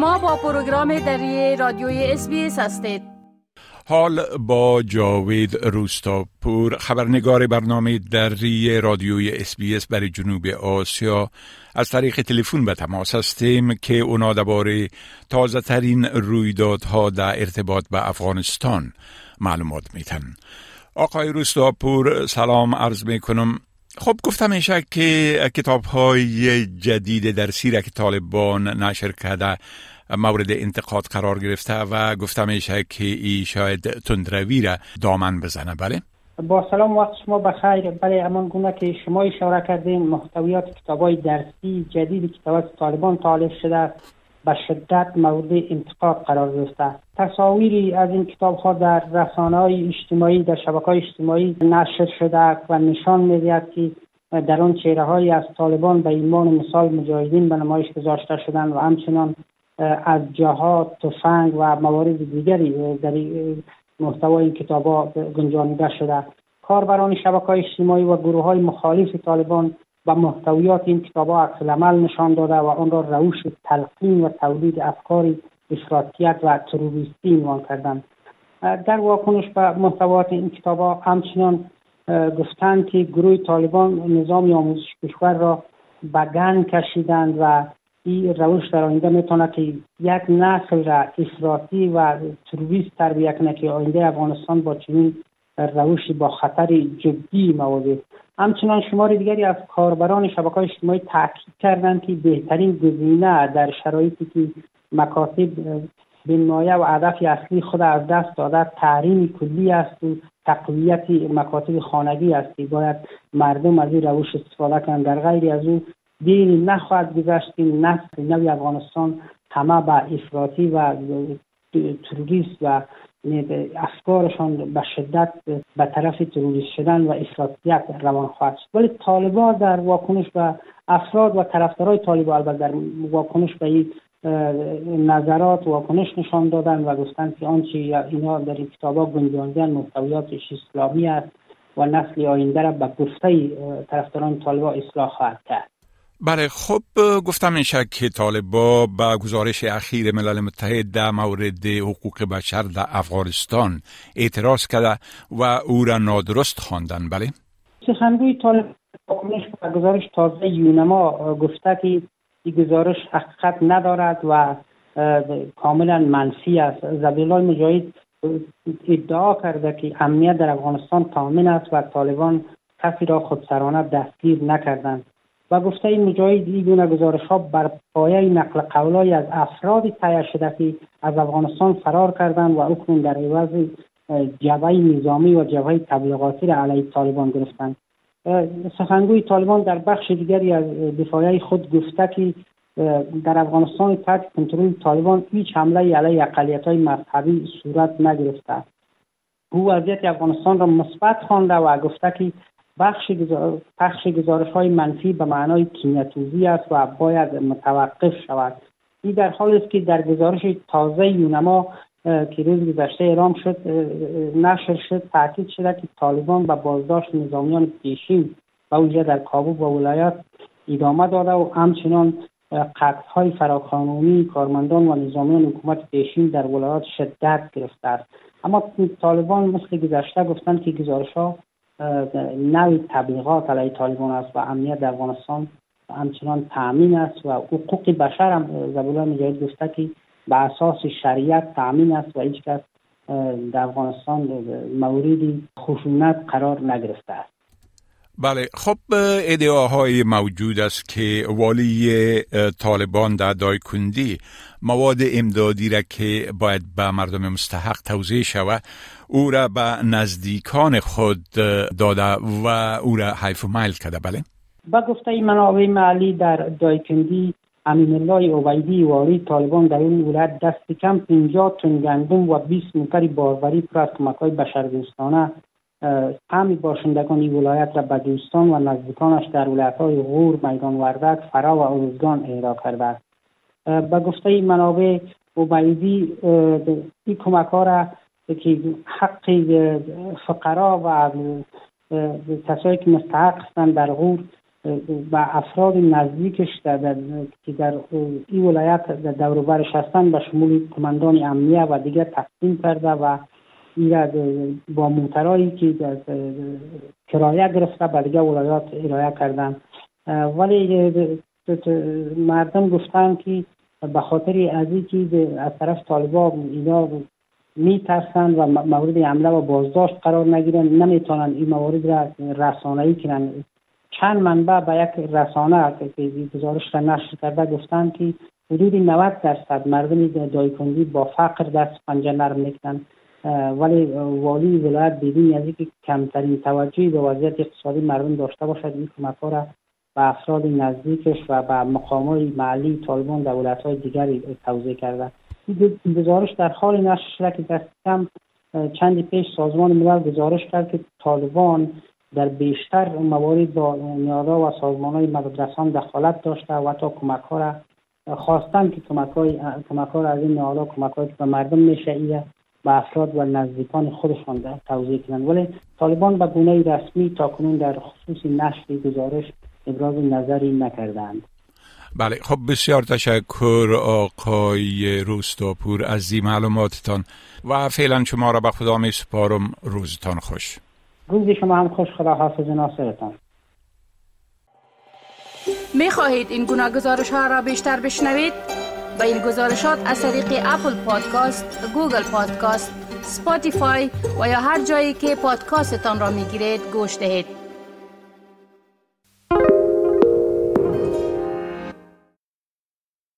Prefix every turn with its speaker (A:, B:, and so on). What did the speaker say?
A: شما با پروگرام دری رادیوی SBS هستید.
B: حال با جاوید روستاپور خبرنگار برنامه دری رادیوی SBS برای جنوب آسیا. از طریق تلفن به تماس هستیم که اونا درباره تازه ترین رویدادها در ارتباط به افغانستان معلومات میتن آقای روستاپور سلام عرض می کنم خب گفته میشه که کتاب های جدید درسی را که طالبان نشر کرده مورد انتقاد قرار گرفته و گفته میشه که ای شاید تندروی را دامن بزنه. بله؟
C: با سلام وقت شما بخیر. بله امان گونه که شما اشاره کردین محتویات کتاب های درسی جدید کتاب طالبان طالب شده به شدت مورد انتقاد قرار گرفته. تصاویری از این کتاب ها در رسانه های اجتماعی در شبکه های اجتماعی نشر شده و نشان می‌دهد که در آن چهره های از طالبان به ایمان مثال مجاهدین به نمایش گذاشته شدن و همچنان از جهاد تفنگ و موارد دیگری در محتوای این کتاب ها گنجانیده شده. کاربران شبکه های اجتماعی و گروه های مخالف طالبان و محتویات این کتاب ها عکس نشان داده و آن را روش تلقین و تولید افکار افراطیت و تروریستی عنوان کردند. در واکنش به محتویات این کتاب ها همچنان گفتند که گروه طالبان نظام آموزش کشور را به کشیدند و این روش در آینده می‌تونه که یک نسل را افراطی و تروریست تربیه کنه که آینده افغانستان با چنین روشی با خطر جدی مواجه همچنان شمار دیگری از کاربران شبکه های اجتماعی تاکید کردند که بهترین گزینه در شرایطی که مکاتب بنمایه و هدف اصلی خود از دست داده تحریم کلی است و تقویت مکاتب خانگی است باید مردم از این روش استفاده کنند. در غیر از او دیری نخواهد گذشت. که نسل نوی افغانستان همه به افراطی و تروریست و افکارشان به شدت به طرف تروریست شدن و افراطیت روان خواهد شد. ولی طالبان در واکنش به افراد و طرفدارای طالبان البته در واکنش به این نظرات واکنش نشان دادن و گفتن که آنچه اینا در این کتابا گنجاندن محتویاتش اسلامی است و نسل آینده را به گفته طرفداران طالبان اصلاح خواهد کرد.
B: بله خب گفتم میشه که طالبا به گزارش اخیر ملل متحد در مورد حقوق بشر در افغانستان اعتراض کرده و او را نادرست خواندن. بله.
C: سخنگوی طالب به گزارش تازه یونما گفته که این گزارش حقیقت ندارد و کاملا منفی است. زبیلای مجاهد ادعا کرده که امنیت در افغانستان تامین است و طالبان کسی را خودسرانه دستگیر نکردند. و گفته مجاهد این گونه گزارش ها بر پایه نقل قولای از افرادی تایید شده که از افغانستان فرار کردند و اکنون در عوض جبهه نظامی و جبهه تبلیغاتی را علیه طالبان گرفتند. سخنگوی طالبان در بخش دیگری از دفاعی خود گفته که در افغانستان تحت کنترل طالبان هیچ حمله علیه اقلیت های مذهبی صورت نگرفته او وضعیت افغانستان را مثبت خوانده و گفته که بخش, بخش گزارش های منفی به معنای کینتوزی است و باید متوقف شود. این در حال است که در گزارش تازه یونما که روز گذشته اعلام شد نشر شد تاکید شده که طالبان به بازداشت نظامیان پیشین و اونجا در کابل و ولایت ادامه داده و همچنان قتل های فراقانونی کارمندان و نظامیان حکومت پیشین در ولایات شدت گرفته است. اما طالبان مثل گذشته گفتند که گزارش ها نوع تبلیغات علیه طالبان است و امنیت در افغانستان همچنان تامین است و حقوق بشر هم زبولا مجاهد گفته که به اساس شریعت تامین است و هیچ کس در افغانستان موردی خشونت قرار نگرفته است.
B: بله خب ادعاهای موجود است که والی طالبان در دایکندی مواد امدادی را که باید به مردم مستحق توضیح شود او را به نزدیکان خود داده و او را حیف و میل کرده بله
C: با گفته منابع معلی در دایکندی امین الله عبیدی والی طالبان در این ولایت دست کم 50 تن گندم و 20 موتر باروری پر از کمک های بشردوستانه همین باشندگان این ولایت را به دوستان و نزدیکانش در ولایت های غور، میدان وردک، فرا و اروزگان اهدا کرده است. به گفته منابع عبیدی این کمک ها را که حق فقرا و کسایی که مستحق هستند در غور به افراد نزدیکش در, در که در این ولایت در دوروبرش هستند به شمول کماندان امنیه و دیگر تقسیم کرده و این با موترهایی که کرایه گرفته به دیگر ولایات ارائه کردن. ولی مردم گفتن که به خاطر از که از طرف طالبا اینا میترسند و مورد حمله و بازداشت قرار نگیرن نمی‌تونن این موارد را رسانه‌ای کنن چند منبع به یک رسانه که گزارش را نشر کرده گفتند که حدود 90 درصد مردم دایکندی با فقر دست پنجه نرم می‌کنن ولی والی ولایت بدین از اینکه کمترین توجهی به وضعیت اقتصادی مردم داشته باشد. این کمک را به افراد نزدیکش و به مقام های محلی طالبان دولت های دیگری توضیح کرده. گزارش در حال نشر شده که دست کم چندی پیش سازمان ملل گزارش کرد که طالبان در بیشتر موارد با نیادا و سازمان های مدرسان دخالت داشته و تا کمک ها را خواستن که کمک, های، کمک ها را از این نیادا کمک که به مردم میشه به افراد و نزدیکان خودشان توضیح کنند ولی طالبان به گونه رسمی تا کنون در خصوص نشر گزارش ابراز نظری نکردند.
B: بله خب بسیار تشکر آقای روستاپور از این معلوماتتان و فعلا شما را به خدا می سپارم روزتان خوش
C: روز شما هم خوش خدا حافظ ناصرتان
A: می خواهید این گناه گزارش ها را بیشتر بشنوید؟ با این گزارشات از طریق اپل پادکاست، گوگل پادکاست، سپاتیفای و یا هر جایی که پادکاستتان را می گیرید گوش دهید.